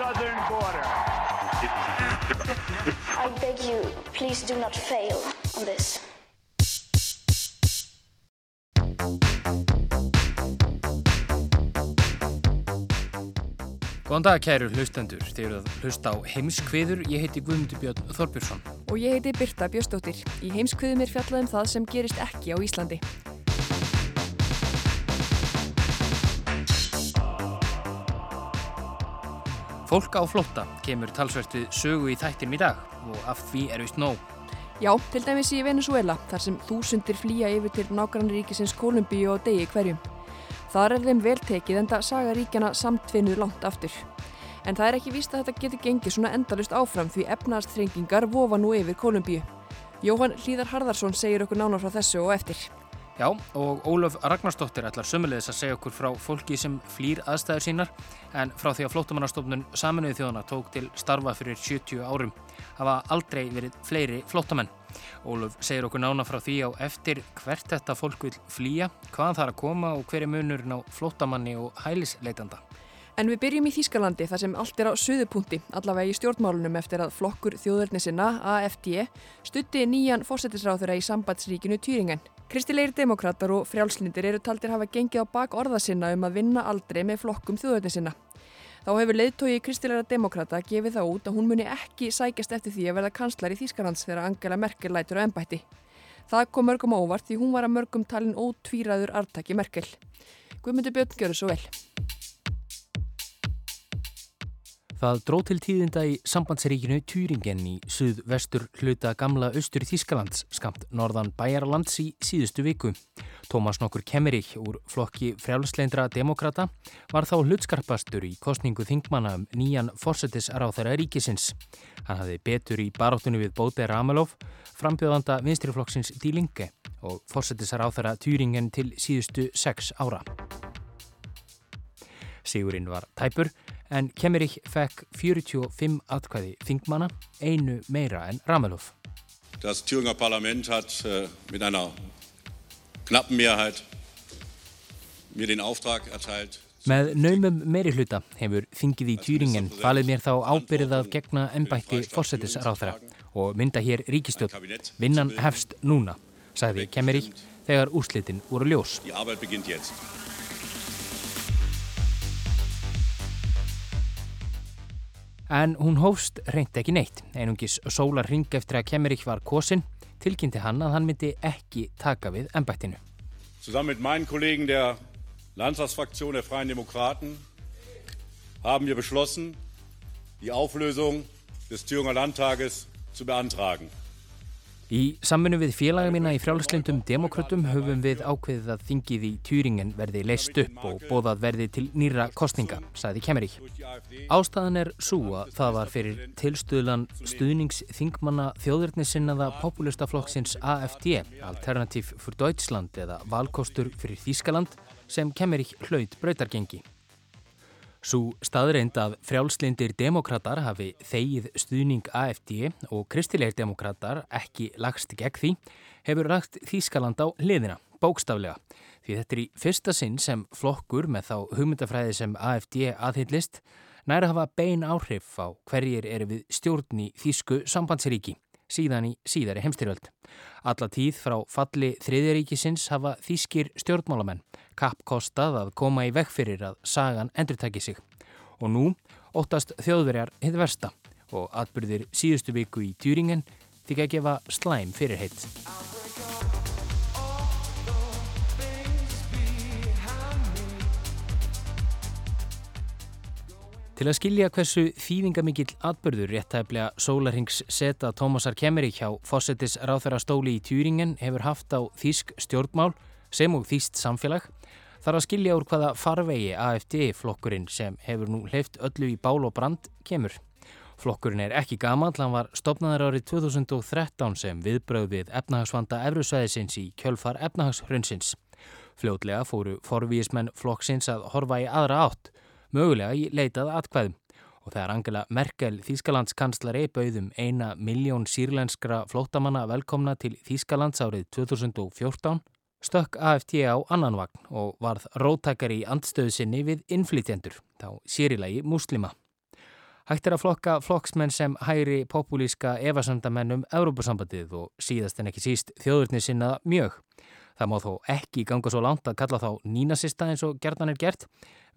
southern border. I beg you, please do not fail on this. Góðan dag kæru hlustendur, þið eruð að hlusta á heimskviður, ég heiti Guðmundur Björn Þorbjörnsson. Og ég heiti Birta Björnsdóttir. Í heimskviðum er fjallað um það sem gerist ekki á Íslandi. Fólk á flotta kemur talsvert við sögu í þættinum í dag og af því er vist nóg. Já, til dæmis í Venezuela, þar sem þúsundir flýja yfir til nágrannaríkisins Kolumbíu og degi hverjum. Þar er þeim vel tekið en það saga ríkjana samtvinnuð langt aftur. En það er ekki víst að þetta getur gengið svona endalust áfram því efnaðarstrengingar vofa nú yfir Kolumbíu. Jóhann Hlíðar Harðarsson segir okkur nánar frá þessu og eftir. Já, og Ólaf Ragnarsdóttir ætlar sömulegis að segja okkur frá fólki sem flýr aðstæður sínar en frá því að flótamannastofnun saminuði þjóðana tók til starfa fyrir 70 árum hafa aldrei verið fleiri flótamenn. Ólaf segir okkur nána frá því á eftir hvert þetta fólk vil flýja, hvaðan er að koma og hver er munurinn á flótamanni og hælisleitanda. En við byrjum í Þýskalandi þar sem allt er á suðupunkti, allavega í stjórnmálunum eftir að flokkur þjóðurni sinna, AFD, stutti nýjan fórsetisráþurra í sambandsríkinu Týringen. Kristilegir demokrater og frjálslindir eru taldir hafa gengið á bak orða sinna um að vinna aldrei með flokkum þjóðurni sinna. Þá hefur leiðtói kristilegra demokrata gefið það út að hún muni ekki sækjast eftir því að verða kanslar í Þýskalands þegar Angela Merkel lætur á ennbætti. Það kom mörgum óvart því hún var að mörgum talin ótvíraður artaki Merkel. Guðmundur Björn, gjör þessu vel. Það dró til tíðinda í sambandsríkinu Týringen í suð-vestur hluta gamla austur Þískalands skamt norðan Bæjarlands í síðustu viku. Tómas nokkur Kemmerich úr flokki frjálsleindra demokrata var þá hlutskarpastur í kostningu þingmanna um nýjan fórsetisráþæra ríkisins. Hann hafði betur í baróttunni við Bóte Ramelov, frambjóðanda vinstriflokksins Dílinge og fórsetisráþæra Týringen til síðustu sex ára. Sigurinn var tæpur en Kemmerich fekk 45 atkvæði þingmanna, einu meira en Ramelov. Das Thüringer Parlament hat äh, mit einer knappen Mehrheit mir den Auftrag erteilt. Með naumum meiri hluta hefur þingið í Týringen falið mér þá ábyrðið að gegna ennbætti fórsetisráþara og mynda hér ríkistjótt. Vinnan hefst núna, sagði Kemmerich þegar úrslitin voru ljós. En hún hófst reyndi ekki neitt. Einungis sólar ring eftir að Kemmerich var kosin tilkynnti hann að hann myndi ekki taka við ennbættinu. Zusammen mit meinen Kollegen der Landtagsfraktion der Freien Demokraten haben wir beschlossen, die Auflösung des Thüringer Landtages zu beantragen. Í samfunnu við félaga mína í frjálslindum demokratum höfum við ákveðið að þingið í Týringen verði leist upp og bóðað verði til nýra kostninga, sagði Kemmerich. Ástæðan er svo að það var fyrir tilstuðlan stuðningsþingmanna þjóðurnisinnaða populistaflokksins AFD, Alternativ for Deutschland eða valkostur fyrir Þískaland, sem Kemmerich hlaut brautargengi. Svo staðreind að frjálslindir demokrater hafi þegið stuðning AFD og kristilegir demokrater ekki lagst gegn því, hefur lagt Þískaland á hliðina, bókstaflega. Því þetta er í fyrsta sinn sem flokkur með þá hugmyndafræði sem AFD aðhyllist næra hafa bein áhrif á hverjir eru við stjórn í Þísku sambandsríki síðan í síðari heimstyrjöld. Alla tíð frá falli þriðjaríkisins hafa þýskir stjórnmálamenn kappkostað að koma í veg fyrir að sagan endurtæki sig. Og nú óttast þjóðverjar hitt versta og atbyrðir síðustu viku í Týringen þykja að gefa slæm fyrir heitt. Til að skilja hversu þýðingamikill atbyrður réttæflega sólarhings seta Tómasar Kemmerík hjá Fossettis ráþara stóli í Týringen hefur haft á þýsk stjórnmál sem og þýst samfélag, Þar að skilja úr hvaða farvegi AFD flokkurinn sem hefur nú hleyft öllu í bál og brand kemur. Flokkurinn er ekki gaman, hann var stopnaður árið 2013 sem viðbröð við efnahagsvanda Evrusvæðisins í kjölfar efnahagshrunnsins. Fljótlega fóru forvíismenn flokksins að horfa í aðra átt, mögulega í leitað atkvæðum. Og þegar Angela Merkel, Þýskalands kanslari, bauðum eina miljón sírlenskra flótamanna velkomna til Þýskalands árið 2014, stökk AFT á annan vagn og varð róttakari í andstöðu sinni við innflytjendur, þá sérilagi muslima. Hægt er að flokka flokksmenn sem hægri populíska evasöndamennum Európusambandið og síðast en ekki síst þjóðurni sinna mjög. Það má þó ekki ganga svo langt að kalla þá nínasista eins og gerðan er gert.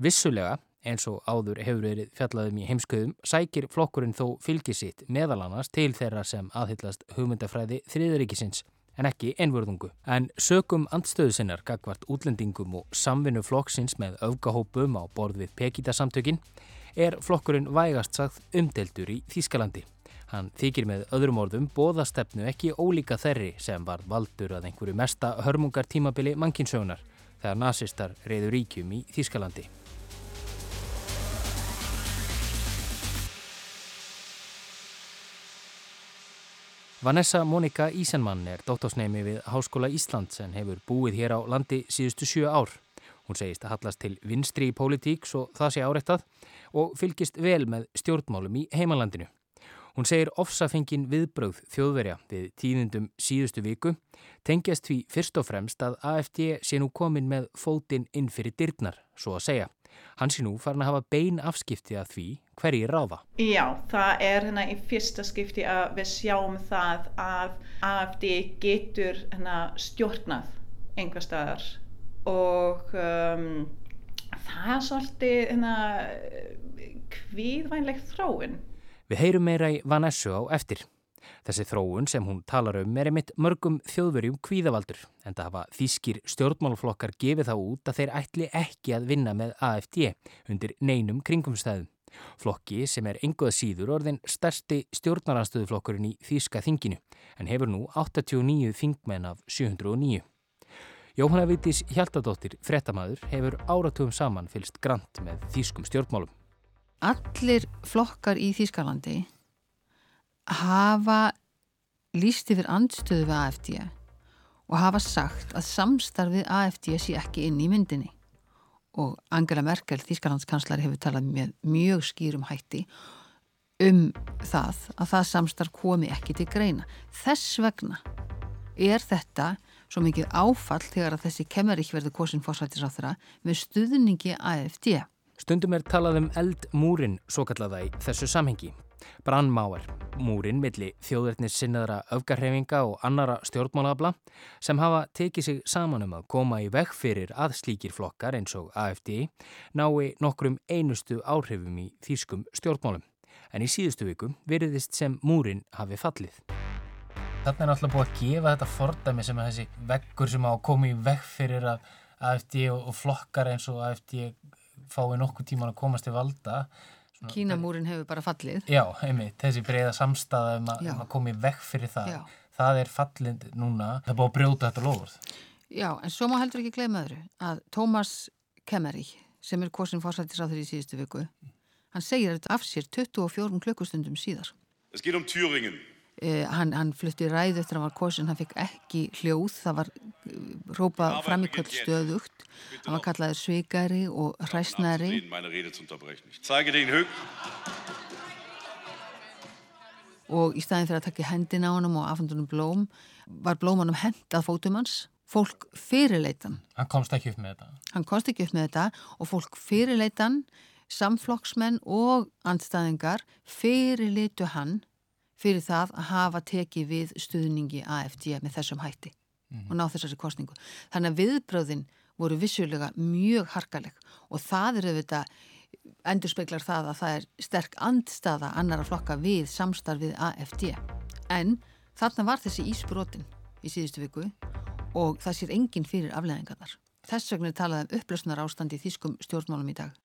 Vissulega, eins og áður hefur verið fjallaðum í heimskuðum, sækir flokkurinn þó fylgisitt meðal annars til þeirra sem aðhyllast hugmyndafræði þriðaríkisins en ekki einvörðungu. En sökum andstöðu sinnar gagvart útlendingum og samvinnu flokksins með öfgahópum á borð við Pekita-samtökin er flokkurinn vægast sagt umdeltur í Þýskalandi. Hann þykir með öðrum orðum bóðastefnu ekki ólíka þerri sem var valdur að einhverju mesta hörmungar tímabili mannkinsögnar þegar nazistar reyður ríkjum í Þýskalandi. Vanessa Monika Ísenmann er dóttósneimi við Háskóla Íslands en hefur búið hér á landi síðustu sjö ár. Hún segist að hallast til vinstri í pólitík svo það sé áreittað og fylgist vel með stjórnmálum í heimalandinu. Hún segir ofsafengin viðbröð þjóðverja við tíðindum síðustu viku tengjast því fyrst og fremst að AFD sé nú komin með fótinn inn fyrir dyrnar, svo að segja. Hann sé nú farin að hafa bein afskipti að því hverji ráða. Já, það er hérna í fyrsta skipti að við sjáum það að AFD getur hérna stjórnað einhver staðar og um, það er svolítið hérna kvíðvænlegt þróun. Við heyrum meira í Vanessu á eftir. Þessi þróun sem hún talar um er einmitt mörgum þjóðverjum kvíðavaldur en það hafa þýskir stjórnmálflokkar gefið þá út að þeir ætli ekki að vinna með AFD undir neinum kringumstæðum. Flokki sem er engoð síður orðin stærsti stjórnaranstöðuflokkurinn í Þýska þinginu en hefur nú 89 þingmenn af 709. Jóhanna Vittis Hjaltadóttir, frettamæður, hefur áratugum saman fylst grant með þýskum stjórnmálum. Allir flokkar í Þýskalandi hafa líst yfir andstöðu við AFD og hafa sagt að samstarfið AFD sé ekki inn í myndinni og Angela Merkel, Þýskalandskanslari, hefur talað með mjög skýrum hætti um það að það samstarf komi ekki til greina. Þess vegna er þetta svo mikið áfall þegar að þessi ekki verið kosin fórsættisáþra með stuðningi AFD. Stundum er talað um eldmúrin, svo kallaða í þessu samhengi. Brannmáar, múrin milli þjóðverðnis sinnaðra öfgarhefinga og annara stjórnmálabla sem hafa tekið sig saman um að koma í veg fyrir að slíkir flokkar eins og AFD nái nokkrum einustu áhrifum í þýskum stjórnmálum. En í síðustu viku veriðist sem múrin hafi fallið. Þarna er alltaf búið að gefa þetta fordæmi sem að þessi veggur sem á að koma í veg fyrir að AFD og flokkar eins og AFD fái nokkuð tíman að komast til valda Kínamúrin hefur bara fallið. Já, einmitt, þessi breiða samstæða um, um að koma í vekk fyrir það. Já. Það er fallið núna, það búið að brjóta þetta lofur. Já, en svo má heldur ekki gleyma öðru að Tómas Kemmeri, sem er kosin fórsættisáður í síðustu viku, hann segir þetta af sér 24 klukkustundum síðar. Það skil um Thüringen. Uh, hann, hann flutti ræð eftir að hann var kosin, hann fikk ekki hljóð, það var uh, rópað fram í kvöld stöðugt, hann var kallaður svikari og hræsnari. Og í staðin fyrir að taka hendin á hann og afhandunum blóm, var blómanum hendað fótum hans, fólk fyrirleitan. Hann komst ekki upp með þetta? Hann komst ekki upp með þetta og fólk fyrirleitan, samflokksmenn og andstæðingar fyrirleitu hann fyrir það að hafa tekið við stuðningi AFD með þessum hætti mm. og ná þessari kostningu. Þannig að viðbröðin voru vissulega mjög harkaleg og það er auðvitað endur speklar það að það er sterk andstaða annara flokka við samstarfið AFD. En þarna var þessi ísbrotin í síðustu viku og það sér enginn fyrir afleðingarnar. Þess vegna er talað um upplösnar ástand í þýskum stjórnmálum í dag.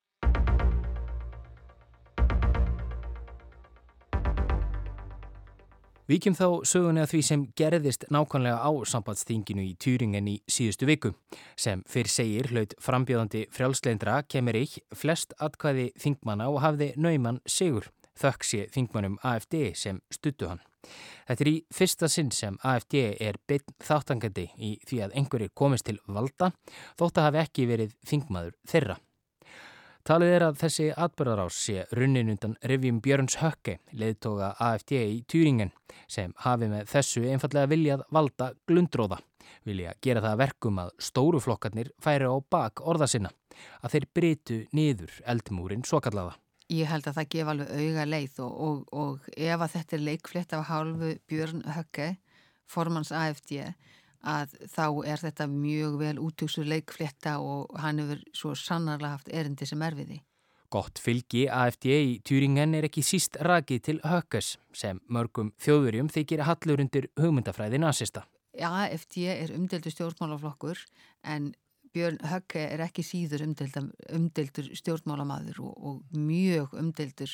Víkjum þá sögunni að því sem gerðist nákvæmlega á sambandsþinginu í Týringen í síðustu viku. Sem fyrr segir hlaut frambjöðandi frjálsleindra kemur ekki flest atkvæði þingmanna og hafði nauman sigur þökk sé þingmannum AFD sem stuttu hann. Þetta er í fyrsta sinn sem AFD er bytt þáttangandi í því að einhverjir komist til valda þótt að hafi ekki verið þingmaður þeirra. Talið er að þessi atbyrðarás sé runnin undan Rivjum Björns Hökke, leðtoga AFD í Týringen, sem hafi með þessu einfallega viljað valda glundróða. Vilja gera það verkum að stóruflokkarnir færi á bak orða sinna, að þeir brytu niður eldmúrin svo kallaða. Ég held að það gefa alveg auga leið og, og, og ef að þetta er leikflétt af hálfu Björn Hökke, formans AFD, að þá er þetta mjög vel útjóksur leikflétta og hann hefur svo sannarlega haft erindi sem er við því. Gott fylgi AFD í Týringen er ekki síst rakið til Hökkes sem mörgum þjóðurjum þykir hallur undir hugmyndafræði nazista. AFD er umdeldur stjórnmálaflokkur en Björn Hökke er ekki síður umdeldur stjórnmálamadur og, og mjög umdeldur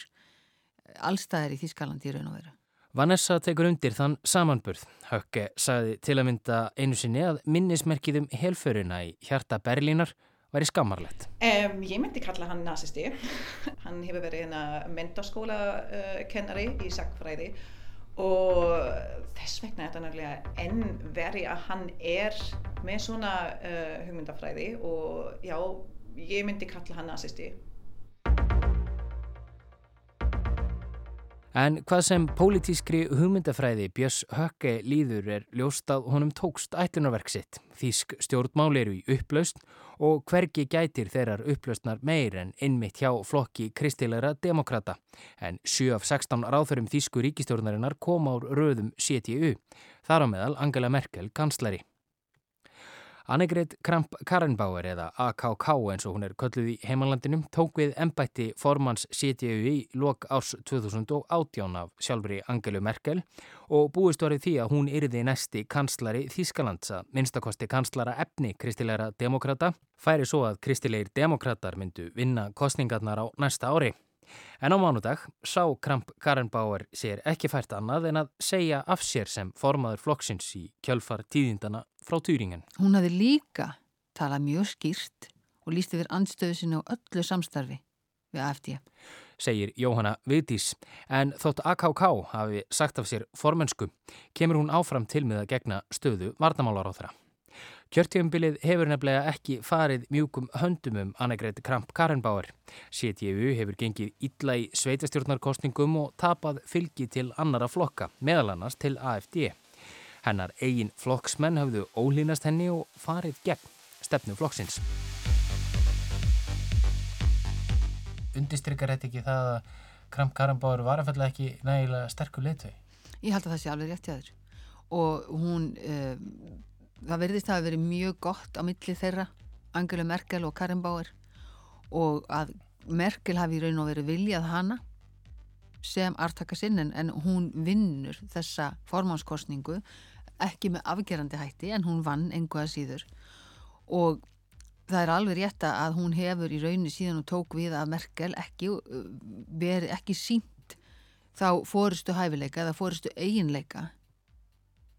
allstæðir í Þískalandi í raun og veru. Vanessa tekur undir þann samanburð. Hökke sagði til að mynda einu sinni að minnismerkiðum helföruna í hjarta Berlínar væri skammarlegt. Um, ég myndi kalla hann nazisti. hann hefur verið hérna mentarskóla uh, kennari í sakfræði og þess vegna er þetta náttúrulega enn veri að hann er með svona uh, hugmyndafræði og já, ég myndi kalla hann nazisti. En hvað sem pólitískri hugmyndafræði Björns Hökke líður er ljóst að honum tókst ætlunarverk sitt. Þísk stjórnmál eru í upplaust og hvergi gætir þeirrar upplaustnar meir en innmitt hjá flokki kristilegra demokrata. En 7 af 16 ráþurum Þísku ríkistjórnarinnar kom ár röðum CTU, þar á meðal Angela Merkel kanslari. Annegret Kramp-Karrenbauer eða AKK eins og hún er kölluð í heimalandinum tók við ennbætti formans CTU í lok árs 2018 af sjálfri Angelu Merkel og búist varðið því að hún yrði næsti kanslari Þískalands að minnstakosti kanslara efni kristilegra demokrata færi svo að kristilegir demokrater myndu vinna kostningarnar á næsta ári. En á mánudag sá Kramp Karenbauer sér ekki fært annað en að segja af sér sem formaður flokksins í kjölfar tíðindana frá Týringen. Hún hafi líka talað mjög skýrt og líst yfir anstöðu sinna á öllu samstarfi við AFD. Segir Jóhanna Vigdís, en þótt AKK hafi sagt af sér formensku, kemur hún áfram til með að gegna stöðu vardamálar Kjörtífumbilið hefur nefnilega ekki farið mjúkum höndum um Annegret Kramp-Karenbauer. CTU hefur gengið illa í sveitastjórnarkostningum og tapað fylgi til annara flokka, meðal annars til AFD. Hennar eigin flokksmenn hafðu ólínast henni og farið gegn stefnu flokksins. Undistrykar þetta ekki það að Kramp-Karenbauer var að falla ekki nægilega sterkur litvei? Ég held að það sé alveg rétt í aður og hún... Uh, það verðist að hafa verið mjög gott á milli þeirra, Angela Merkel og Karin Bauer og að Merkel hafi í raun og verið viljað hana sem artaka sinn en hún vinnur þessa formánskostningu ekki með afgerandi hætti en hún vann enguða síður. Og það er alveg rétt að hún hefur í raunni síðan og tók við að Merkel ekki, veri, ekki sínt þá fóristu hæfileika eða fóristu eiginleika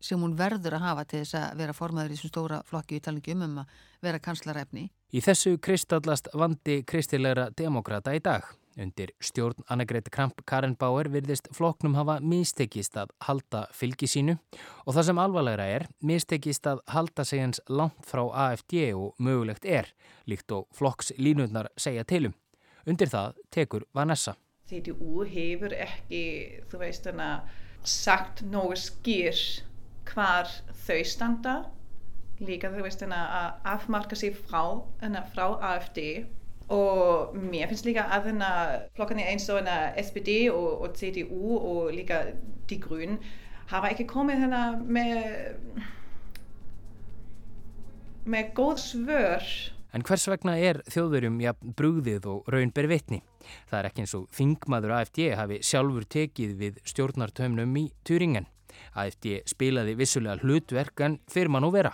sem hún verður að hafa til þess að vera formaður í þessum stóra flokki í talningum um að vera kanslarefni. Í þessu kristallast vandi kristilegra demokrata í dag. Undir stjórn Annegret Kramp-Karenbauer virðist flokknum hafa mistekist að halda fylgi sínu og það sem alvarlegra er mistekist að halda sig eins langt frá AFD og mögulegt er, líkt og flokkslínundnar segja tilum. Undir það tekur Vanessa. CDU hefur ekki, þú veist þannig að sagt nógu skýr hvar þau standa líka þú veist að afmarka sér frá, frá AFD og mér finnst líka að flokkarnir eins og SPD og, og CDU og líka Die Grün hafa ekki komið með með góð svör En hvers vegna er þjóðverjum ja, brúðið og raun ber vitni? Það er ekki eins og þingmaður AFD hafi sjálfur tekið við stjórnartöfnum í Turingen. AFD spilaði vissulega hlutverk en fyrir mann og vera,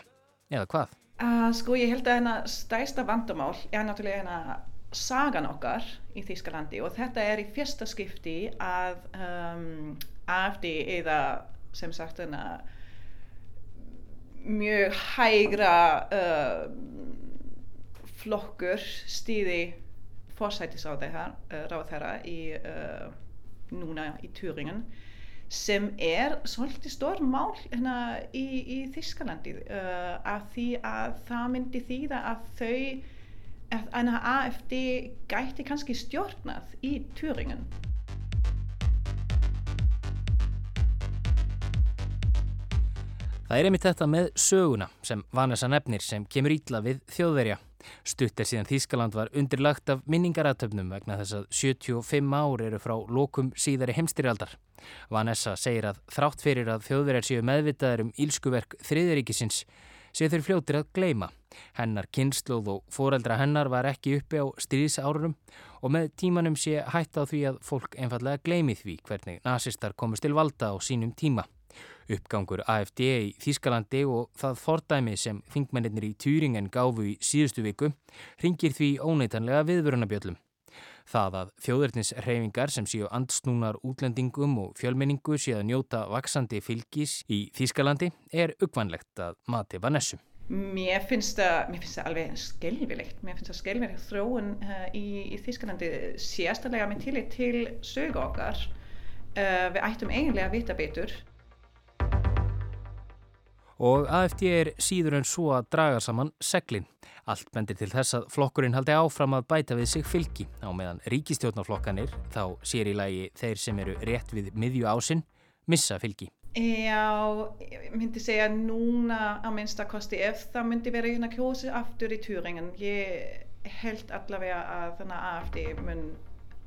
eða hvað? Uh, sko ég held að hérna stæsta vandamál er náttúrulega hérna sagan okkar í Þýskalandi og þetta er í fyrsta skipti að um, AFD eða sem sagt hana, mjög hægra uh, flokkur stýði forsætisráðherra í uh, núna í Turingen sem er svolítið stór mál hérna í, í Þískalandi uh, af því að það myndi þýða að þau að AFD gæti kannski stjórnað í Turingen Það er einmitt þetta með söguna sem Vanessa nefnir sem kemur ítla við þjóðverja. Stutt er síðan Þískaland var undirlagt af minningaratöfnum vegna þess að 75 ár eru frá lokum síðari heimstyrjaldar. Vanessa segir að þrátt fyrir að þjóðverjar séu meðvitaður um ílskuverk þriðuríkisins séu þeir fljótir að gleima. Hennar kynnslóð og foreldra hennar var ekki uppi á stríðsárunum og með tímanum sé hætt á því að fólk einfallega gleimi því hvernig nazistar komust til valda á sínum tíma. Uppgangur AFD í Þískalandi og það fordæmi sem þingmennir í Týringen gáfu í síðustu viku ringir því óneitanlega viðvörunabjöllum. Það að þjóðverðnisreyfingar sem séu andsnúnar útlendingum og fjölmenningu séu að njóta vaksandi fylgis í Þískalandi er uppvanlegt að mati Vanessu. Mér finnst það alveg skelvilegt, mér finnst það skelvilegt þróun uh, í, í Þískalandi sérstaklega með tillit til sög okkar. Uh, við ættum eiginlega að vita betur og AFD er síður en svo að draga saman seglinn. Allt bendir til þess að flokkurinn haldi áfram að bæta við sig fylgi á meðan ríkistjórnarflokkanir, þá sér í lagi þeir sem eru rétt við miðju ásinn, missa fylgi. Já, ég myndi segja núna að minnstakosti ef það myndi vera hérna kjósi aftur í Turingen. Ég held allavega að þannig að AFD mun,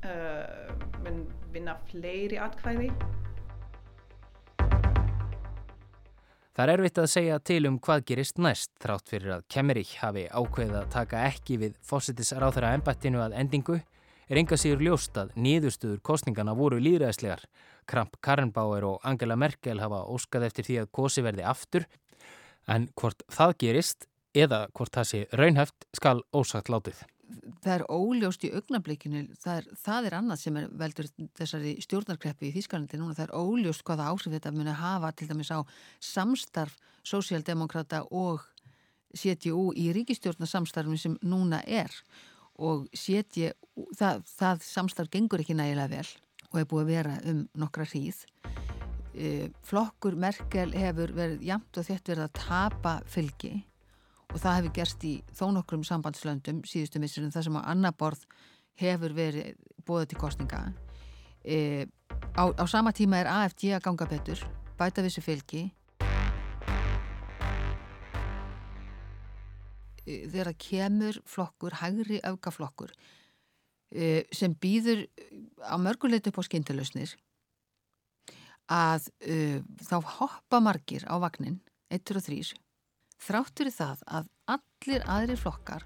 uh, mun vinna fleiri atkvæði. Það er erfitt að segja til um hvað gerist næst þrátt fyrir að Kemmerich hafi ákveðið að taka ekki við fósittisráþara ennbættinu að endingu er enga sigur ljóst að nýðustuður kostningana voru líðræðslegar. Kramp Karrenbauer og Angela Merkel hafa óskað eftir því að kosi verði aftur en hvort það gerist eða hvort það sé raunhæft skal ósagt látið það er óljóst í augnablikinu, það er, það er annað sem er veldur þessari stjórnarkreppi í Þýskalandi núna, það er óljóst hvaða áhrif þetta muni hafa til dæmis á samstarf sósíaldemokrata og CDU í ríkistjórnarsamstarfinu sem núna er. Og CDU, það, það samstarf gengur ekki nægilega vel og er búið að vera um nokkra hríð. Eh, flokkur Merkel hefur verið jamt og þett verið að tapa fylgi og það hefur gerst í þó nokkrum sambandslöndum síðustu missurum þar sem á annar borð hefur verið bóðið til kostninga e, á, á sama tíma er AFG að ganga betur bæta vissu fylgi. E, þegar kemur flokkur, hægri aukaflokkur e, sem býður á mörguleit upp á skyndalösnir að e, þá hoppa margir á vagnin 1 og 3 Þráttur í það að allir aðri flokkar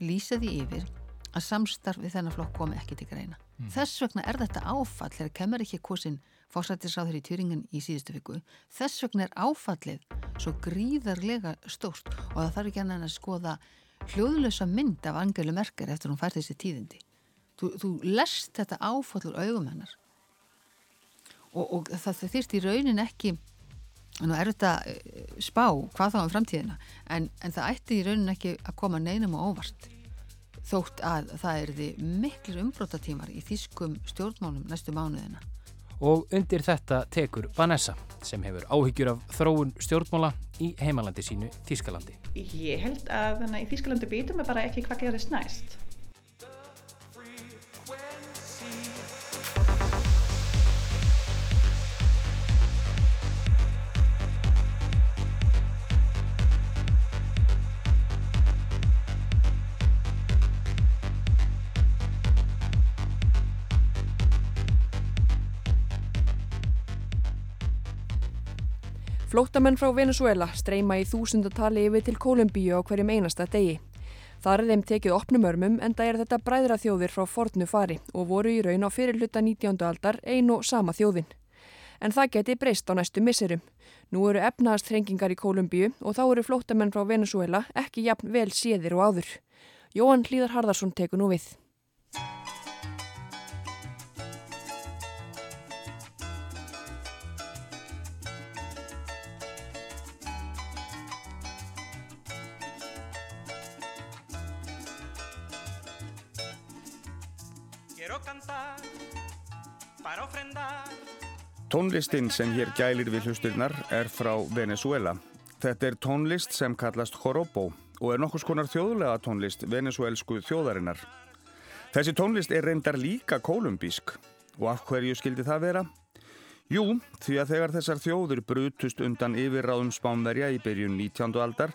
lýsa því yfir að samstarfi þennan flokk komi ekki til greina. Mm. Þess vegna er þetta áfall þegar kemur ekki kosin fórsættisráður í Tjuringen í síðustu viku. Þess vegna er áfallið svo gríðarlega stórt og það þarf ekki annað að skoða hljóðlösa mynd af Angelu Merker eftir hún fær þessi tíðindi. Þú, þú lest þetta áfallur augum hennar og, og það þýrt í raunin ekki Nú er þetta eh, spá hvað þá um framtíðina en, en það ætti í raunin ekki að koma neinum og óvart þótt að það er því miklir umbrótatímar í þýskum stjórnmálum næstu mánuðina. Og undir þetta tekur Vanessa sem hefur áhyggjur af þróun stjórnmála í heimalandi sínu Þýskalandi. Ég held að í Þýskalandi býtum við bara ekki hvað gerist næst. Flóttamenn frá Venezuela streyma í þúsundatali yfir til Kolumbíu á hverjum einasta degi. Það er þeim tekið opnum örmum en það er þetta bræðra þjóðir frá fornu fari og voru í raun á fyrirluta 19. aldar ein og sama þjóðin. En það geti breyst á næstu misserum. Nú eru efnaðast þrengingar í Kolumbíu og þá eru flóttamenn frá Venezuela ekki jafn vel séðir og áður. Jóhann Hlíðar Harðarsson teku nú við. Tónlistin sem hér gælir við hlusturnar er frá Venezuela. Þetta er tónlist sem kallast Joropo og er nokkus konar þjóðlega tónlist venezuelsku þjóðarinnar. Þessi tónlist er reyndar líka kolumbísk og af hverju skildi það vera? Jú, því að þegar þessar þjóður brutust undan yfirráðum spánverja í byrjun 19. aldar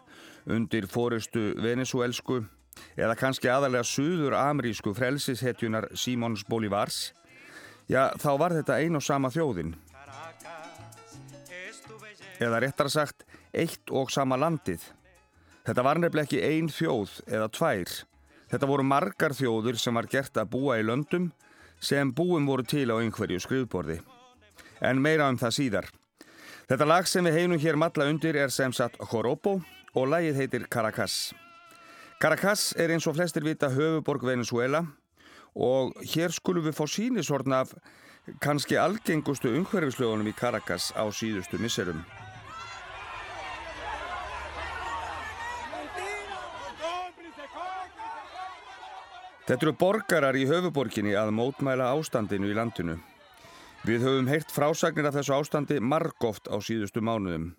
undir fórustu venezuelsku eða kannski aðalega suður amerísku frelsishetjunar Simons Bolívars, já þá var þetta ein og sama þjóðin. Eða réttar sagt, eitt og sama landið. Þetta var nefnileg ekki ein þjóð eða tvær. Þetta voru margar þjóður sem var gert að búa í löndum sem búum voru til á einhverju skrifborði. En meira um það síðar. Þetta lag sem við heinum hér matla undir er sem sagt Joropo og lagið heitir Caracas. Caracas er eins og flestir vita höfuborg Venezuela og hér skulum við fá sínisorn af kannski algengustu umhverfislögunum í Caracas á síðustu misserum. Þetta eru borgarar í höfuborginni að mótmæla ástandinu í landinu. Við höfum heyrt frásagnir af þessu ástandi margóft á síðustu mánuðum.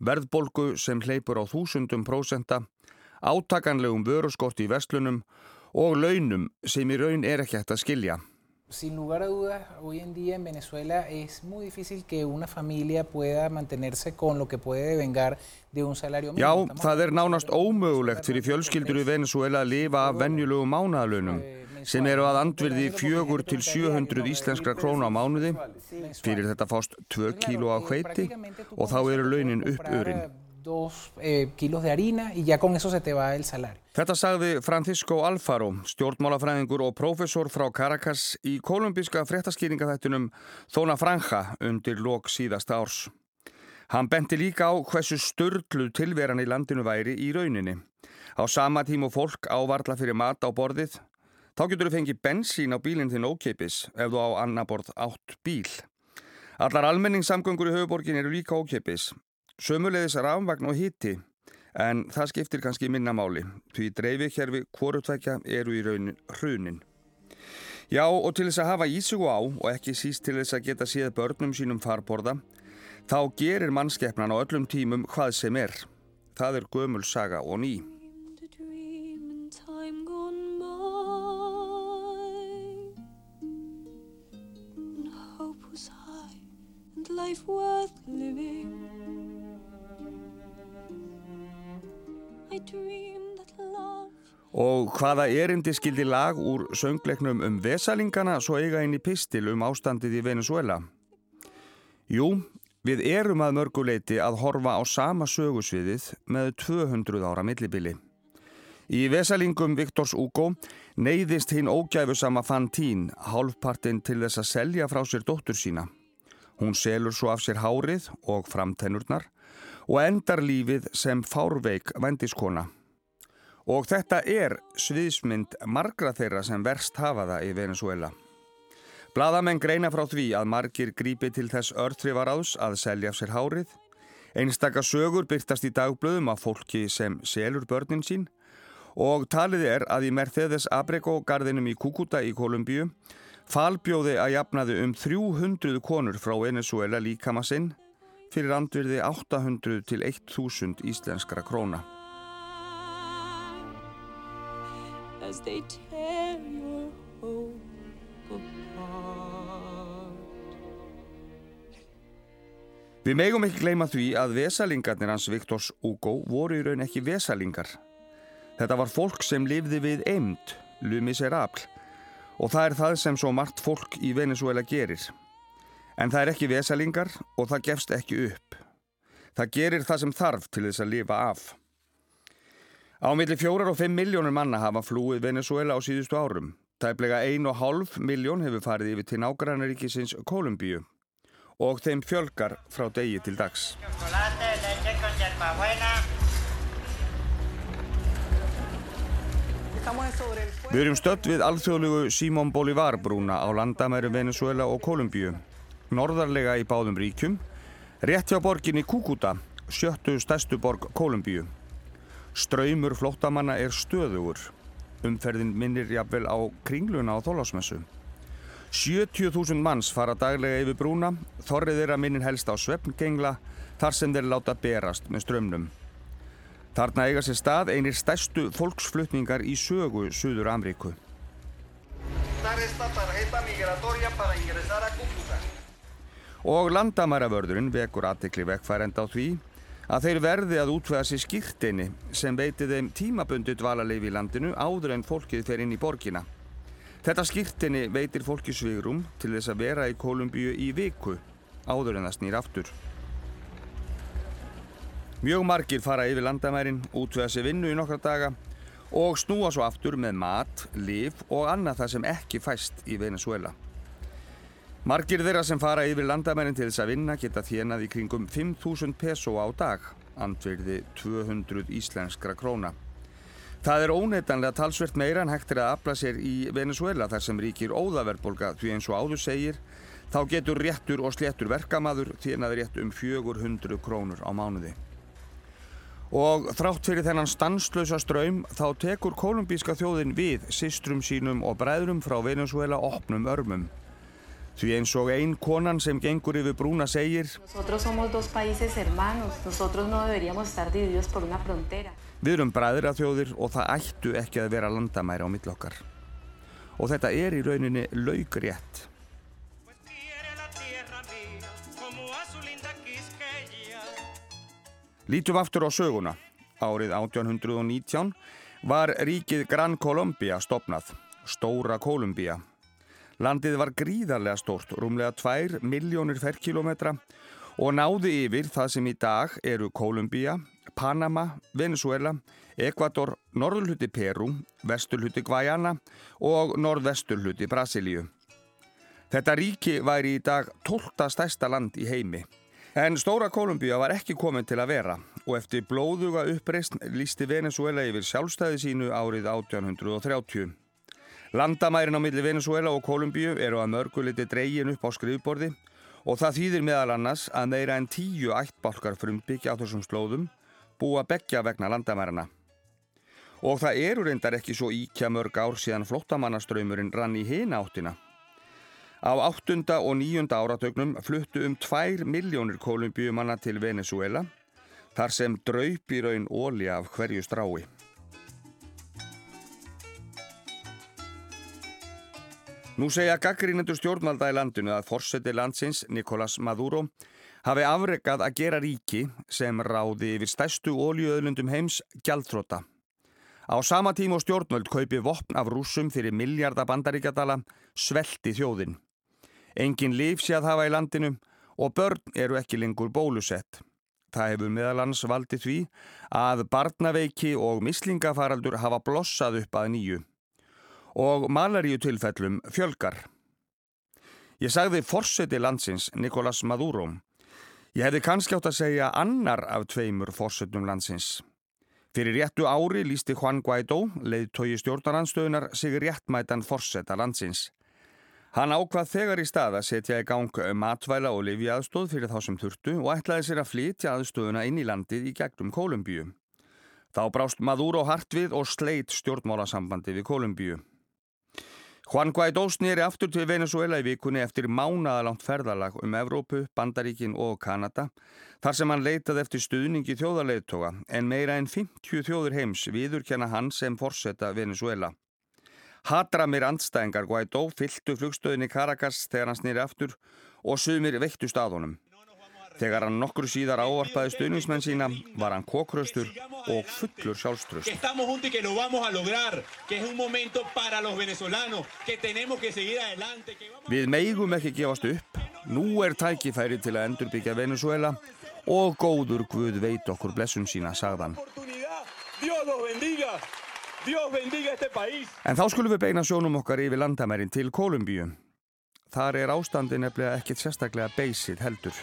Verðbolgu sem hleypur á þúsundum prósenta, átakanlegum vöruskort í vestlunum og launum sem í raun er ekki hægt að skilja. Sin lugar a dudas, hoy en día en Venezuela es muy difícil que una familia pueda mantenerse con lo que puede vengar de un salario mínimo. Já, það er nánast ómögulegt fyrir fjölskyldur í Venezuela að lifa af venjulegu mánaðalönum sem eru að andverði fjögur til 700 íslenskra krónu á mánuði. Fyrir þetta fást 2 kíló á hveiti og þá eru launin upp örin. Dos eh, kilos de harina y ya con eso se te va el salario. Þetta sagði Francisco Alfaro, stjórnmálafræðingur og prófessor frá Caracas í kolumbíska fréttaskýringaþættunum Þóna Franja undir lok síðasta árs. Hann benti líka á hversu störgluð tilveran í landinu væri í rauninni. Á sama tímu fólk ávarla fyrir mat á borðið, þá getur þú fengið bensín á bílinn þinn ókeipis ef þú á annaborð átt bíl. Allar almenningssamgöngur í höfuborgin eru líka ókeipis. Sömulegis rafmagn og hitti, en það skiptir kannski minna máli, því dreifikjærfi hvorutvækja eru í raunin hrunin. Já, og til þess að hafa ísugu á og ekki síst til þess að geta séð börnum sínum farborða, þá gerir mannskeppnan á öllum tímum hvað sem er. Það er gömul saga og ný. Life worth living Og hvaða erindi skildi lag úr söngleiknum um vesalingana svo eiga inn í pistil um ástandið í Venezuela? Jú, við erum að mörguleiti að horfa á sama sögusviðið með 200 ára millibili. Í vesalingum Viktors Hugo neyðist hinn ógæfusama Fantín hálfpartinn til þess að selja frá sér dóttur sína. Hún selur svo af sér hárið og framtennurnar og endar lífið sem fárveik vendiskona. Og þetta er sviðsmynd margra þeirra sem verst hafa það í Venezuela. Blaðamenn greina frá því að margir grípi til þess örtrivaráðs að selja sér hárið. Einstakar sögur byrtast í dagblöðum af fólki sem selur börnin sín og talið er að í Mercedes Abrego garðinum í Kukuta í Kolumbíu falbjóði að jafnaði um 300 konur frá Venezuela líkama sinn fyrir andvirði 800 til 1000 íslenskra króna. Við megum ekki gleyma því að vesalingarnir hans Viktors Hugo voru í raun ekki vesalingar. Þetta var fólk sem lifði við eind, lumiserabl, og það er það sem svo margt fólk í Venezuela gerir. En það er ekki vesalingar og það gefst ekki upp. Það gerir það sem þarf til þess að lifa af. Á milli fjórar og fimm miljónur manna hafa flúið Venezuela á síðustu árum. Tæplega ein og hálf miljón hefur farið yfir til nágrannaríkisins Kolumbíu og þeim fjölgar frá degi til dags. Við erum stött við alþjóðlugu Simón Bolívar brúna á landamæru Venezuela og Kolumbíu norðarlega í báðum ríkjum, rétt hjá borginni Kúkúta, sjöttu stærstu borg Kolumbíu. Ströymur flóttamanna er stöðugur. Umferðin minnir jafnvel á kringluna á þólásmessu. 70.000 manns fara daglega yfir brúna, þorrið þeirra minnin helst á svefngengla þar sem þeir láta berast með strömmnum. Þarna eiga sér stað einir stærstu fólksflutningar í sögu Suður Amríku. Og landamæravörðurinn vekur aðtikli vekkfærend á því að þeir verði að útvega sér skýrteini sem veiti þeim tímabundi dvalarleif í landinu áður en fólkið fer inn í borgina. Þetta skýrteini veitir fólki svigrum til þess að vera í Kolumbíu í viku áður en það snýr aftur. Mjög margir fara yfir landamærin, útvega sér vinnu í nokkra daga og snúa svo aftur með mat, liv og annað það sem ekki fæst í Venezuela. Margir þeirra sem fara yfir landamærin til þess að vinna geta þjenað í kringum 5.000 peso á dag, andverði 200 íslenskra króna. Það er óneitanlega talsvert meira en hægt er að afla sér í Venezuela þar sem ríkir óðaverbolga því eins og áður segir þá getur réttur og sléttur verkamaður þjenað rétt um 400 krónur á mánuði. Og þrátt fyrir þennan stanslösa ströym þá tekur kolumbíska þjóðin við sistrum sínum og bræðrum frá Venezuela opnum örmum. Því eins og ein konan sem gengur yfir brúna segir Við erum bræðra þjóðir og það ættu ekki að vera landamæri á millokkar. Og þetta er í rauninni laugrétt. Lítum aftur á söguna. Árið 1819 var ríkið Gran Colombia stopnað, Stóra Kolumbia. Landið var gríðarlega stórt, rúmlega 2 miljónir ferrkilometra og náði yfir það sem í dag eru Kolumbia, Panama, Venezuela, Ecuador, norðurluti Peru, vesturluti Guayana og norðvesturluti Brasilíu. Þetta ríki væri í dag 12. stærsta land í heimi. En Stóra Kolumbíu var ekki komin til að vera og eftir blóðuga uppreist lísti Venezuela yfir sjálfstæði sínu árið 1830. Landamærin á milli Venezuela og Kolumbíu eru að mörguliti dreygin upp á skrifborði og það þýðir meðal annars að meira en tíu ættbálkar frumbyggja á þessum slóðum búa begja vegna landamærina. Og það eru reyndar ekki svo íkja mörg ár síðan flottamannaströymurinn rann í hina áttina. Á áttunda og nýjunda áratögnum fluttu um 2 miljónir kolumbíumanna til Venezuela þar sem draup í raun óli af hverju strái. Nú segja gaggrínendur stjórnvalda í landinu að forseti landsins, Nicolás Maduro, hafi afregað að gera ríki sem ráði yfir stærstu ólíuöðlundum heims gjaldþróta. Á sama tíma og stjórnvöld kaupi vopn af rúsum fyrir miljardabandaríkjadala svelti þjóðin. Engin líf sé að hafa í landinu og börn eru ekki lengur bólusett. Það hefur meðalans valdið því að barnaveiki og mislingafaraldur hafa blossað upp að nýju og malaríu tilfellum fjölgar. Ég sagði forseti landsins Nicolás Maduro. Ég hefði kannski átt að segja annar af tveimur forsetum landsins. Fyrir réttu ári lísti Juan Guaidó, leiðtói stjórnaranstöðunar, sig réttmætan forseta landsins. Hann ákvað þegar í stað að setja í gang matvæla og lifi aðstóð fyrir þá sem þurftu og ætlaði sér að flytja aðstóðuna inn í landið í gegnum Kolumbíu. Þá brást Maduro hart við og sleit stjórnmálasambandi við Kolumbíu. Juan Guaidó snýri aftur til Venezuela í vikunni eftir mánaðalangt ferðalag um Evrópu, Bandaríkin og Kanada þar sem hann leitaði eftir stuðningi þjóðarleittoga en meira en 50 þjóður heims viðurkenna hann sem forsetta Venezuela. Hadramir andstæðingar Guaidó fylltu flugstöðinni Caracas þegar hann snýri aftur og sumir veittu staðunum. Þegar hann nokkur síðar ávarpaði stuðningsmenn sína var hann kókraustur og fullur sjálfströst. Við meigum ekki gefast upp. Nú er tækifæri til að endurbyggja Venezuela og góður Guð veit okkur blessun sína, sagðan. En þá skulum við beina sjónum okkar yfir landamærin til Kolumbíu. Þar er ástandi nefnilega ekkit sérstaklega beysið heldur.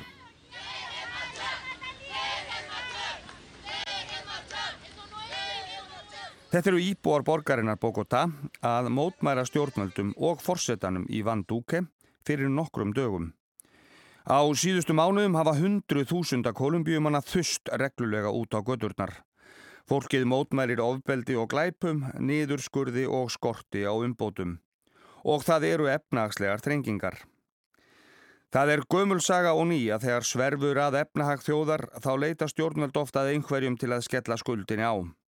Þetta eru íbúar borgarinnar Bogotá að mótmæra stjórnvöldum og forsetanum í Van Duque fyrir nokkrum dögum. Á síðustu mánuðum hafa hundru þúsunda kolumbíumanna þust reglulega út á gödurnar. Fólkið mótmærir ofbeldi og glæpum, niðurskurði og skorti á umbótum. og það eru efnahagslegar þrengingar. Það er gömulsaga og nýja þegar sverfur að efnahag þjóðar þá leita stjórnvöld ofta að einhverjum til að skella skuldinni á.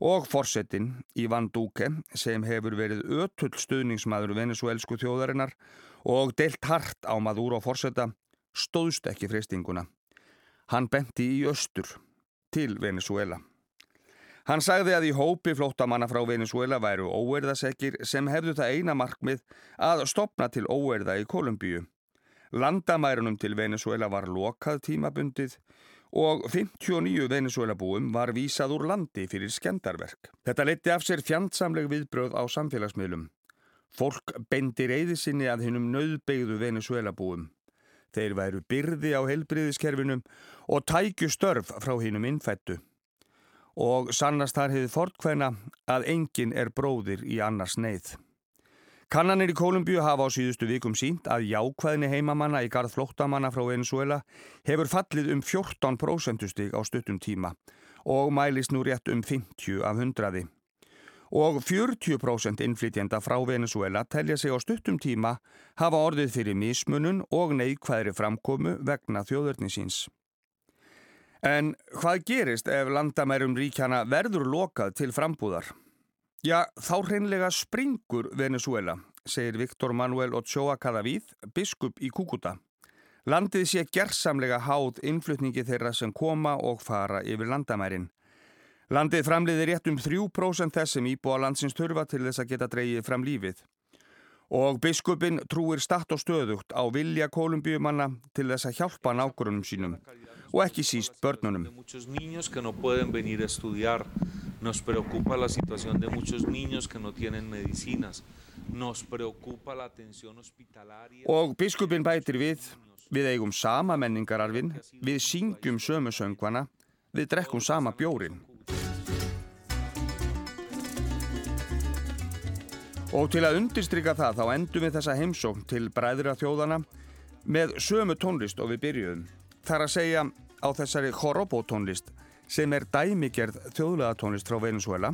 Og forsetin, Ivan Duque, sem hefur verið ötull stuðningsmaður venezuelsku þjóðarinnar og deilt hart á maður og forseta, stóðst ekki freystinguna. Hann benti í östur til Venezuela. Hann sagði að í hópi flóttamanna frá Venezuela væru óerðasekir sem hefðu það eina markmið að stopna til óerða í Kolumbíu. Landamærunum til Venezuela var lokað tímabundið og 59 Venezuela búum var vísað úr landi fyrir skendarverk. Þetta leti af sér fjandsamleg viðbröð á samfélagsmiðlum. Fólk bendir eyði sinni að hinnum nöðbeigðu Venezuela búum. Þeir væru byrði á heilbriðiskerfinum og tækju störf frá hinnum innfættu og sannast þar hefði fortkvæna að enginn er bróðir í annars neyð. Kannanir í Kolumbíu hafa á síðustu vikum sínt að jákvæðni heimamanna í garð flóttamanna frá Venezuela hefur fallið um 14% stig á stuttum tíma og mælist nú rétt um 50 af 100. Og 40% innflytjenda frá Venezuela telja sig á stuttum tíma hafa orðið fyrir mismunun og neikvæðri framkomu vegna þjóðurnisins. En hvað gerist ef landamærum ríkjana verður lokað til frambúðar? Já, þá hreinlega springur Venezuela, segir Viktor Manuel Ochoa Cadavid, biskup í Kúkuta. Landið sé gerðsamlega háð innflutningi þeirra sem koma og fara yfir landamærin. Landið framleiði rétt um 3% þess sem íbúa landsins törfa til þess að geta dreyið fram lífið. Og biskupin trúir statt og stöðugt á vilja kolumbíumanna til þess að hjálpa nákvörunum sínum og ekki síst börnunum. Nos preocupa la situación de muchos niños que no tienen medicinas. Nos preocupa la atención hospitalaria. Og biskupin bætir við, við eigum sama menningararfin, við syngjum sömu söngvana, við drekkum sama bjórin. Og til að undirstryka það þá endum við þessa heimsókn til bræðra þjóðana með sömu tónlist og við byrjuðum. Það er að segja á þessari horobótónlist sem er dæmigerð þjóðlega tónlist frá Venezuela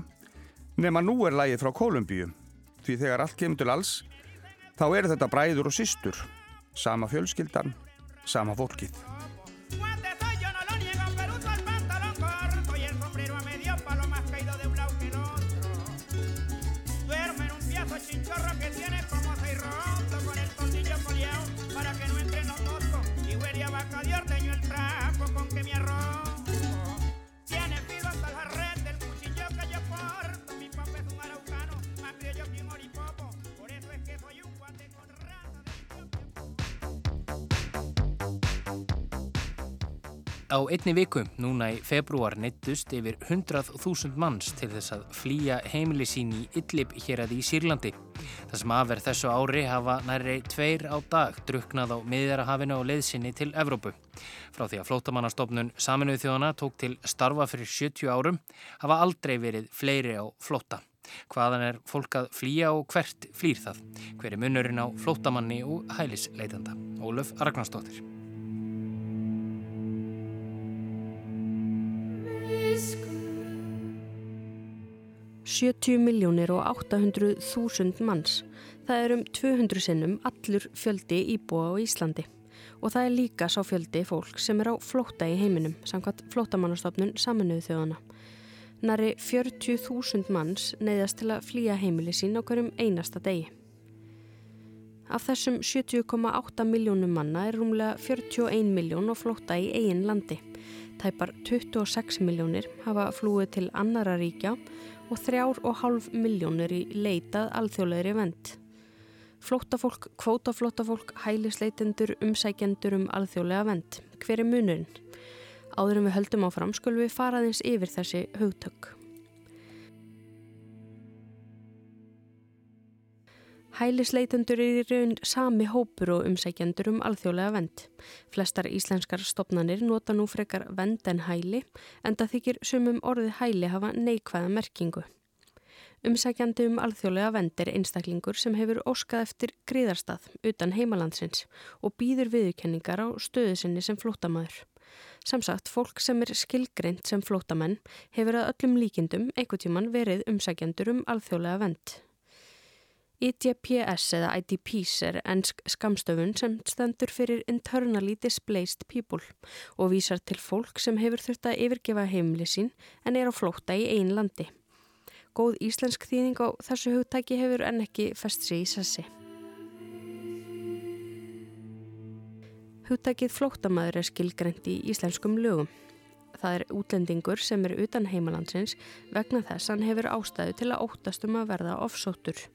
nema nú er lægið frá Kolumbíu því þegar allt kemur til alls þá eru þetta bræður og systur sama fjölskyldan, sama fólkið Á einni viku, núna í februar, neittust yfir 100.000 manns til þess að flýja heimili sín í Idlib hér að í Sýrlandi. Það sem aðverð þessu ári hafa næri tveir á dag druknað á miðjarahafinu og leiðsynni til Evrópu. Frá því að flótamannastofnun Saminuð þjóðana tók til starfa fyrir 70 árum hafa aldrei verið fleiri á flóta. Hvaðan er fólk að flýja og hvert flýr það? Hver er munurinn á flótamanni og hælisleitanda? Ólöf Ragnarstóttir. 70 miljónir og 800 þúsund manns. Það er um 200 sinnum allur fjöldi íbúa á Íslandi. Og það er líka sá fjöldi fólk sem er á flótta í heiminum, samkvæmt flótamannastofnun saminuðu þjóðana. Næri 40.000 manns neyðast til að flýja heimili sín á hverjum einasta degi. Af þessum 70,8 miljónum manna er rúmlega 41 miljón á flótta í eigin landi. Tæpar 26 miljónir hafa flúið til annara ríkja og þrjár og hálf miljónir í leitað alþjóðlegri vend. Flótafólk, kvótaflótafólk, hælisleitendur, umsækjendur um alþjóðlega vend. Hver er munurinn? Áðurum við höldum áfram skulum við faraðins yfir þessi hugtök. Hælisleitendur er í raun sami hópur og umsækjendur um alþjóðlega vend. Flestar íslenskar stopnanir nota nú frekar vend en hæli en það þykir sumum orði hæli hafa neikvæða merkingu. Umsækjandi um alþjóðlega vend er einstaklingur sem hefur óskað eftir gríðarstað utan heimalandsins og býður viðurkenningar á stöðu sinni sem flótamaður. Samsagt, fólk sem er skilgreint sem flótamenn hefur að öllum líkindum einhver tíman verið umsækjandur um alþjóðlega vend. IDPS eða IDPs er ennsk skamstöfun sem stendur fyrir Internally Displaced People og vísar til fólk sem hefur þurft að yfirgefa heimli sín en er á flótta í einn landi. Góð íslensk þýðing á þessu hugtæki hefur enn ekki fest sig í sessi. Hugtækið flótamaður er skilgreynd í íslenskum lögum. Það er útlendingur sem er utan heimalandsins vegna þess hann hefur ástæðu til að óttast um að verða ofsóttur.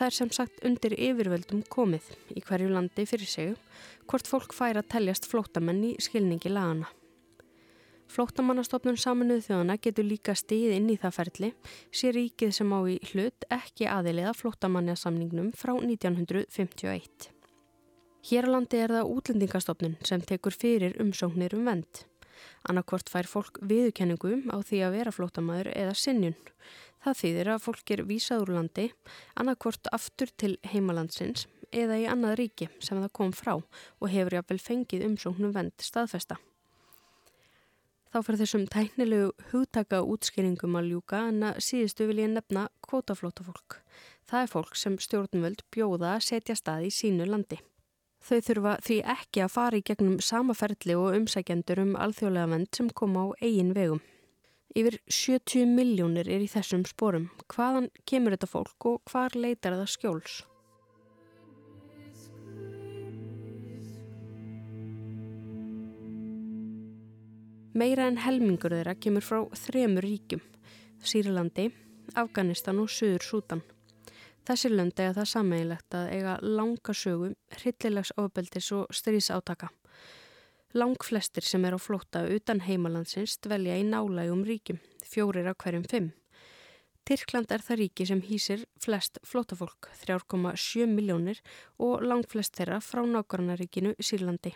Það er sem sagt undir yfirvöldum komið í hverju landi fyrir sig hvort fólk fær að teljast flótamenn í skilningi lagana. Flótamannastofnun saminuð þjóðana getur líka stíð inn í það ferli sér ríkið sem á í hlut ekki aðiliða flótamannjasamningnum frá 1951. Hér á landi er það útlendingastofnun sem tekur fyrir umsóknir um vend. Annarkvort fær fólk viðurkenningum á því að vera flótamæður eða sinnjun. Það þýðir að fólk er vísað úr landi, annarkvort aftur til heimalandsins eða í annað ríki sem það kom frá og hefur jáfnvel fengið umsóknum vend staðfesta. Þá fyrir þessum tæknilegu hugtaka útskýringum að ljúka en að síðustu vil ég nefna kvotaflóta fólk. Það er fólk sem stjórnvöld bjóða að setja stað í sínu landi. Þau þurfa því ekki að fara í gegnum samaferðli og umsækjendur um alþjóðlega vend sem koma á eigin vegum. Yfir 70 miljónir er í þessum sporum. Hvaðan kemur þetta fólk og hvar leitar það skjóls? Meira en helmingur þeirra kemur frá þremur ríkjum. Sýrlandi, Afganistan og Suður Sútan. Þessi lönd eiga það sammeilegt að eiga langa sögu, hryllilegs ofbeldis og strísátaka. Lang flestir sem er á flótta utan heimalandsins dvelja í nálægum ríkjum, fjórir á hverjum fimm. Tyrkland er það ríki sem hýsir flest flótafólk, 3,7 miljónir og lang flest þeirra frá nákvæmnaríkinu Sýrlandi.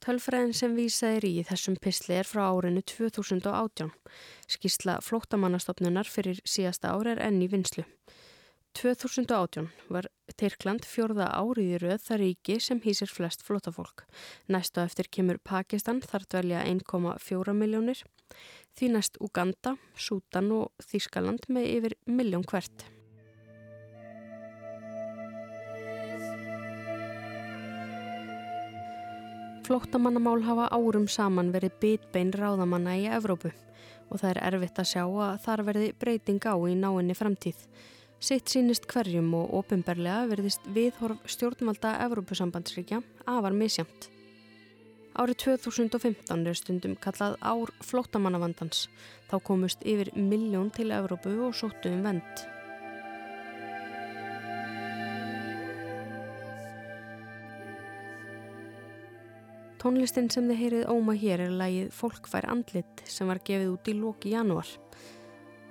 Tölfræðin sem vísaðir í þessum pisli er frá árinu 2018. Skísla flótamannastofnunar fyrir síðasta ári er enn í vinslu. 2018 var Tyrkland fjórða árið í rauð það ríki sem hýsir flest flótafólk. Næstu eftir kemur Pakistan þar dvelja 1,4 miljónir, því næst Uganda, Sútan og Þískaland með yfir miljón hvert. Flóttamannamál hafa árum saman verið bitbein ráðamanna í Evrópu og það er erfitt að sjá að þar verði breyting á í náinni framtíð. Sitt sínist hverjum og ofinberlega verðist viðhorf stjórnvalda Evrópusambandsríkja afar misjamt. Árið 2015 er stundum kallað ár flótamannavandans. Þá komust yfir miljón til Evrópu og sóttu um vend. Tónlistin sem þið heyrið óma hér er lægið Fólk fær andlit sem var gefið út í lóki januar.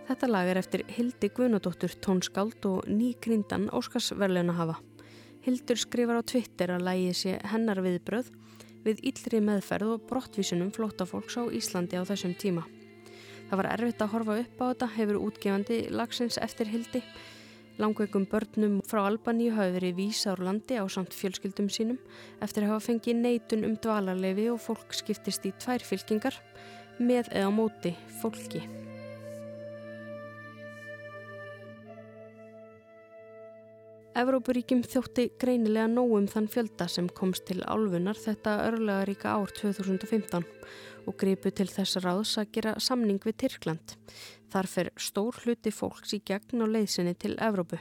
Þetta lag er eftir Hildi Guðnadóttur tónskáld og ný grindan Óskarsverleuna hafa. Hildur skrifar á Twitter að lægi sé hennar viðbröð við yllri meðferð og brottvísunum flótafólks á Íslandi á þessum tíma. Það var erfitt að horfa upp á þetta, hefur útgefandi lagsins eftir Hildi. Langveikum börnum frá Albaníu hafi verið vísa úr landi á samt fjölskyldum sínum eftir að hafa fengið neitun um dvalarlefi og fólk skiptist í tvær fylkingar með eða móti fólki. Evrópuríkjum þjótti greinilega nógum þann fjölda sem komst til álfunar þetta örlega ríka ár 2015 og gripu til þess ráðs að gera samning við Tyrkland. Þar fer stór hluti fólks í gegn og leiðsinni til Evrópu.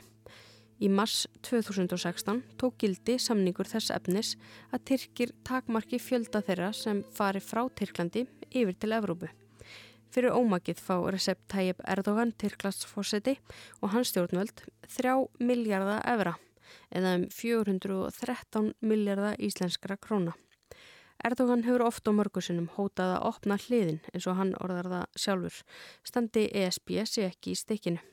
Í mars 2016 tók gildi samningur þess efnis að Tyrkir takmarki fjölda þeirra sem fari frá Tyrklandi yfir til Evrópu. Fyrir ómakið fá Recep Tayyip Erdogan Tyrklandsfósiti og hans stjórnvöld 3 miljardar evra eða um 413 miljardar íslenskra króna. Erdogan hefur oft á mörgursunum hótað að opna hliðin eins og hann orðar það sjálfur. Standi ESB sé ekki í stekinu.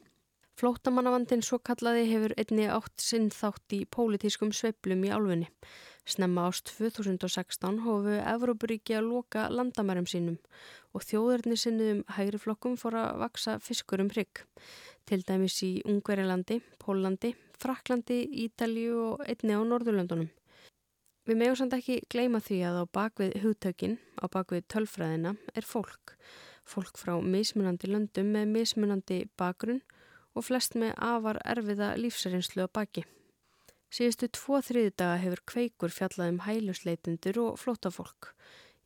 Flótamannavandin svo kallaði hefur einni átt sinn þátt í pólitískum sveiplum í álfunni. Snemma ást 2016 hófu Evrópuríki að loka landamærum sínum og þjóðurni sinniðum hægri flokkum fór að vaksa fiskur um hrygg. Til dæmis í Ungverilandi, Pólandi, Fraklandi, Ítalju og einni á Norðurlöndunum. Við meðum samt ekki gleima því að á bakvið hugtökin, á bakvið tölfræðina, er fólk. Fólk frá mismunandi löndum með mismunandi bakgrunn og flest með afar erfiða lífsarinslu á baki. Síðustu tvo þriðdaga hefur kveikur fjallað um hælusleitundur og flótafólk.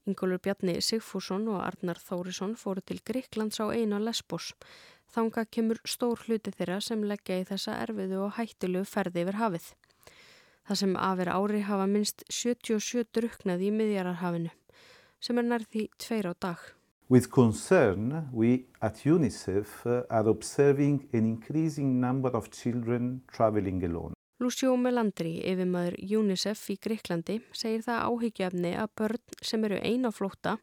Ingólur Bjarni Sigfússon og Arnar Þórisson fóru til Gríklands á einu Lesbos. Þanga kemur stór hluti þeirra sem leggja í þessa erfiðu og hættilegu ferði yfir hafið. Það sem afir ári hafa minst 77 druknað í miðjararhafinu, sem er nærði tveir á dag. With concern, we at UNICEF are observing an increasing number of children traveling alone. Lucio Melandri, yfirmaður UNICEF í Greiklandi, segir það áhyggjöfni að börn sem eru eina flóta,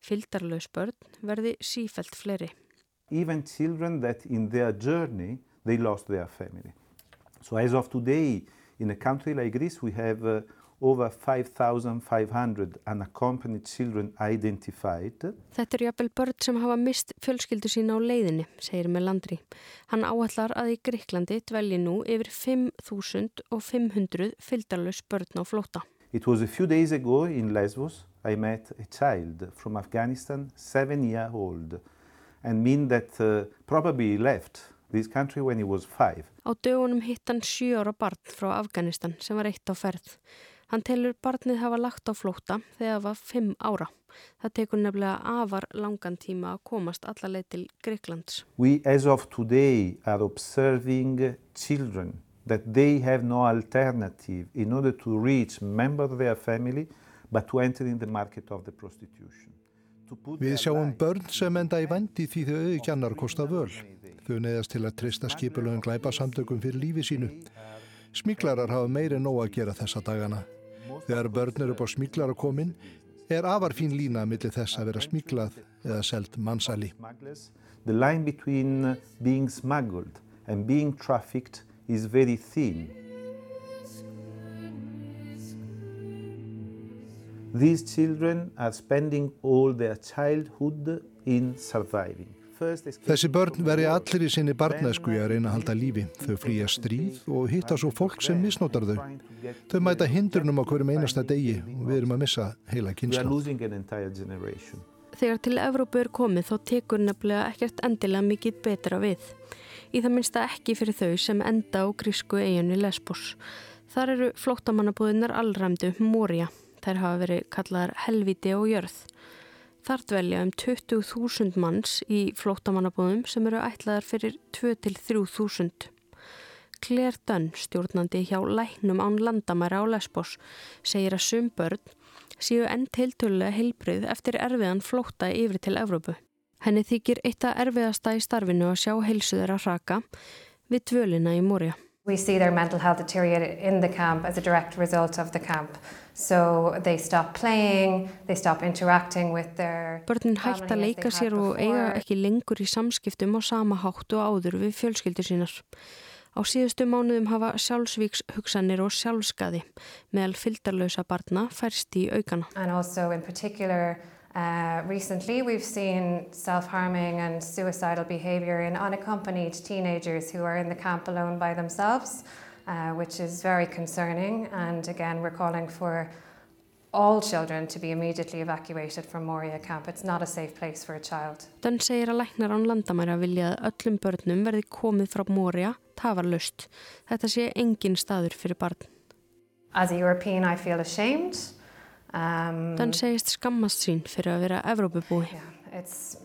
fyldarlaus börn, verði sífælt fleiri. Even children that in their journey they lost their family. So as of today, in a country like Greece, we have uh, over 5,500 unaccompanied children identified. Þetta er jafnvel börn sem hafa mist fjölskyldu sína á leiðinni, segir Melandri. Hann áallar að í Gríklandi dvelji nú yfir 5.500 fyldarlaus börn á flóta. It was a few days ago in Lesbos I met a child from Afghanistan, seven year old, and mean that uh, probably left this country when he was five. Á dögunum hitt hann sjö ára barn frá Afganistan sem var eitt á ferð. Hann telur barnið hafa lagt á flóta þegar það var fimm ára. Það tekur nefnilega afar langan tíma að komast allarleið til Greiklands. We as of today are observing children that they have no alternative in order to reach members of their family but to enter in the market of the prostitution. Við sjáum börn sem enda í vandi því þau auðgjannar kosta völ. Þau neðast til að trista skipulögum glæpa samtökum fyrir lífi sínu. Smiklarar hafa meiri nóg að gera þessa dagana. Þegar börn eru upp á smíklar að komin er afar fín lína millir þess að vera smíklað eða selt mannsæli. The line between being smuggled and being trafficked is very thin. These children are spending all their childhood in surviving. Þessi börn veri allir í sinni barnæsku að reyna að halda lífi. Þau flýja stríð og hitta svo fólk sem misnótar þau. Þau mæta hindrunum á hverjum einasta degi og við erum að missa heila kynslu. Þegar til Evrópu er komið þó tekur nefnilega ekkert endilega mikið betra við. Í það minnsta ekki fyrir þau sem enda á grísku eiginu Lesbos. Þar eru flóttamannabúðinar allræmdu Moria. Þær hafa verið kallaðar helviti og jörð. Þar dvelja um 20.000 manns í flóttamannabóðum sem eru ætlaðar fyrir 2-3.000. Claire Dunn, stjórnandi hjá Læknum án landamæra á Lesbos, segir að sum börn séu enn tiltölulega heilbrið eftir erfiðan flótta yfir til Evrópu. Henni þykir eitt að erfiðasta í starfinu að sjá heilsu þeirra raka við dvölina í Mória. We see their mental health deteriorate in the camp as a direct result of the camp. So they stop playing, they stop interacting with their Börnin hægt að leika sér og eiga ekki lengur í samskiptum á sama hátt og áður við fjölskyldur sínar. Á síðustu mánuðum hafa sjálfsvíks hugsanir og sjálfskaði meðal fyldarlausa barna færst í aukana. And also in particular Uh, recently, we've seen self-harming and suicidal behaviour in unaccompanied teenagers who are in the camp alone by themselves, uh, which is very concerning. And again, we're calling for all children to be immediately evacuated from Moria camp. It's not a safe place for a child. Dunn segir að læknar án landamæra vilja að öllum börnum verði komið frá Moria tafarlust. Þetta sé engin staður fyrir barn. As a European, I feel ashamed. Um, Þann segist skammast sín fyrir að vera Evrópubúi. Yeah, it's,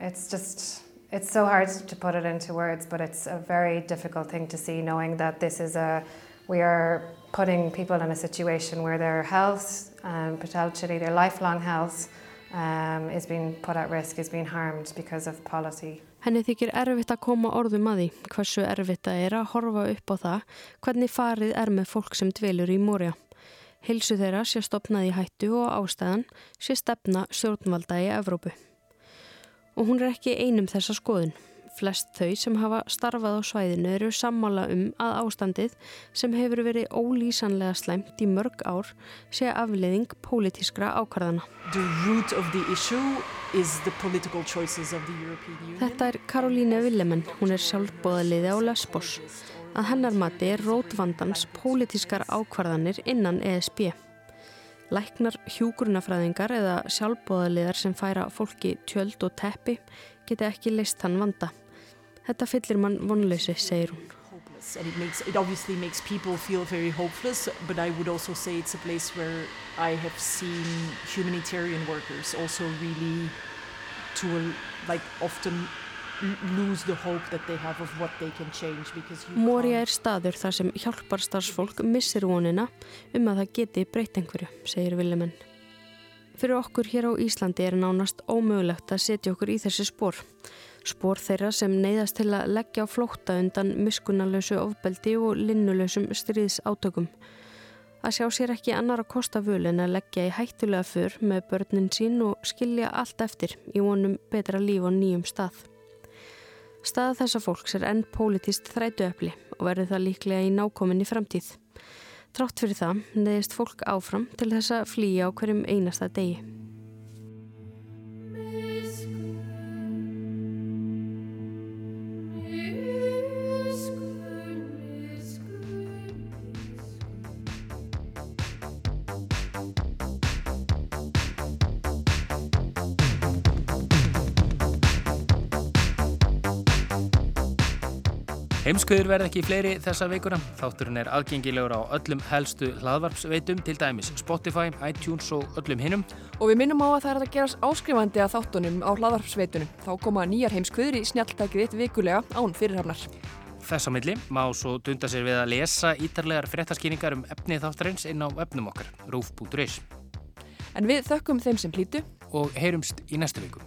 it's just, it's so hard to put it into words, but it's a very difficult thing to see knowing that this is a, we are putting people in a situation where their health, um, potentially their lifelong health, um, is being put at risk, is being harmed because of policy. Henni þykir erfitt að koma orðum að því hversu erfitt það er að horfa upp á það hvernig farið er með fólk sem dvelur í Mória. Hilsu þeirra sé stopnað í hættu og ástæðan sé stefna stjórnvalda í Evrópu. Og hún er ekki einum þessa skoðun. Flest þau sem hafa starfað á svæðinu eru sammála um að ástandið sem hefur verið ólýsanlega slæmt í mörg ár sé afleiðing pólitískra ákvarðana. Þetta er Karolíne Villemenn, hún er sjálfbóðaliði á Lesbos. Að hennar mati er rótvandans pólitískar ákvarðanir innan ESB. Læknar hjúgrunafræðingar eða sjálfbóðaliðar sem færa fólki tjöld og teppi geti ekki leist þann vanda. Þetta fyllir mann vonleysi, segir hún. It, makes, it hopeless, a really to like often lose the hope that they have of what they can change because you Moria er staður þar sem hjálpar starfsfólk missir vonina um að það geti breytt einhverju, segir Villemenn. Fyrir okkur hér á Íslandi er nánast ómögulegt að setja okkur í þessi spór. Spór þeirra sem neyðast til að leggja á flótta undan miskunnalösu ofbeldi og linnulösum stríðs átökum. Að sjá sér ekki annar að kosta völu en að leggja í hættulega fyrr með börnin sín og skilja allt eftir í vonum betra líf á nýjum stað. Staða þessa fólks er enn pólitist þrætuöfli og verður það líklega í nákominni framtíð. Trátt fyrir það neðist fólk áfram til þess að flýja á hverjum einasta degi. Heimskuður verð ekki fleiri þessa veikuna. Þátturinn er aðgengilegur á öllum helstu hlaðvarpsveitum, til dæmis Spotify, iTunes og öllum hinnum. Og við minnum á að það er að gerast áskrifandi að þáttunum á hlaðvarpsveitunum. Þá koma nýjar heimskuður í snjaltækið eitt vikulega án fyrirhafnar. Þess á milli má svo dunda sér við að lesa ítarlegar fréttaskýringar um efnið þáttarins inn á efnum okkar, rúf.is. En við þökkum þeim sem hlýtu og heyrumst í næstu viku.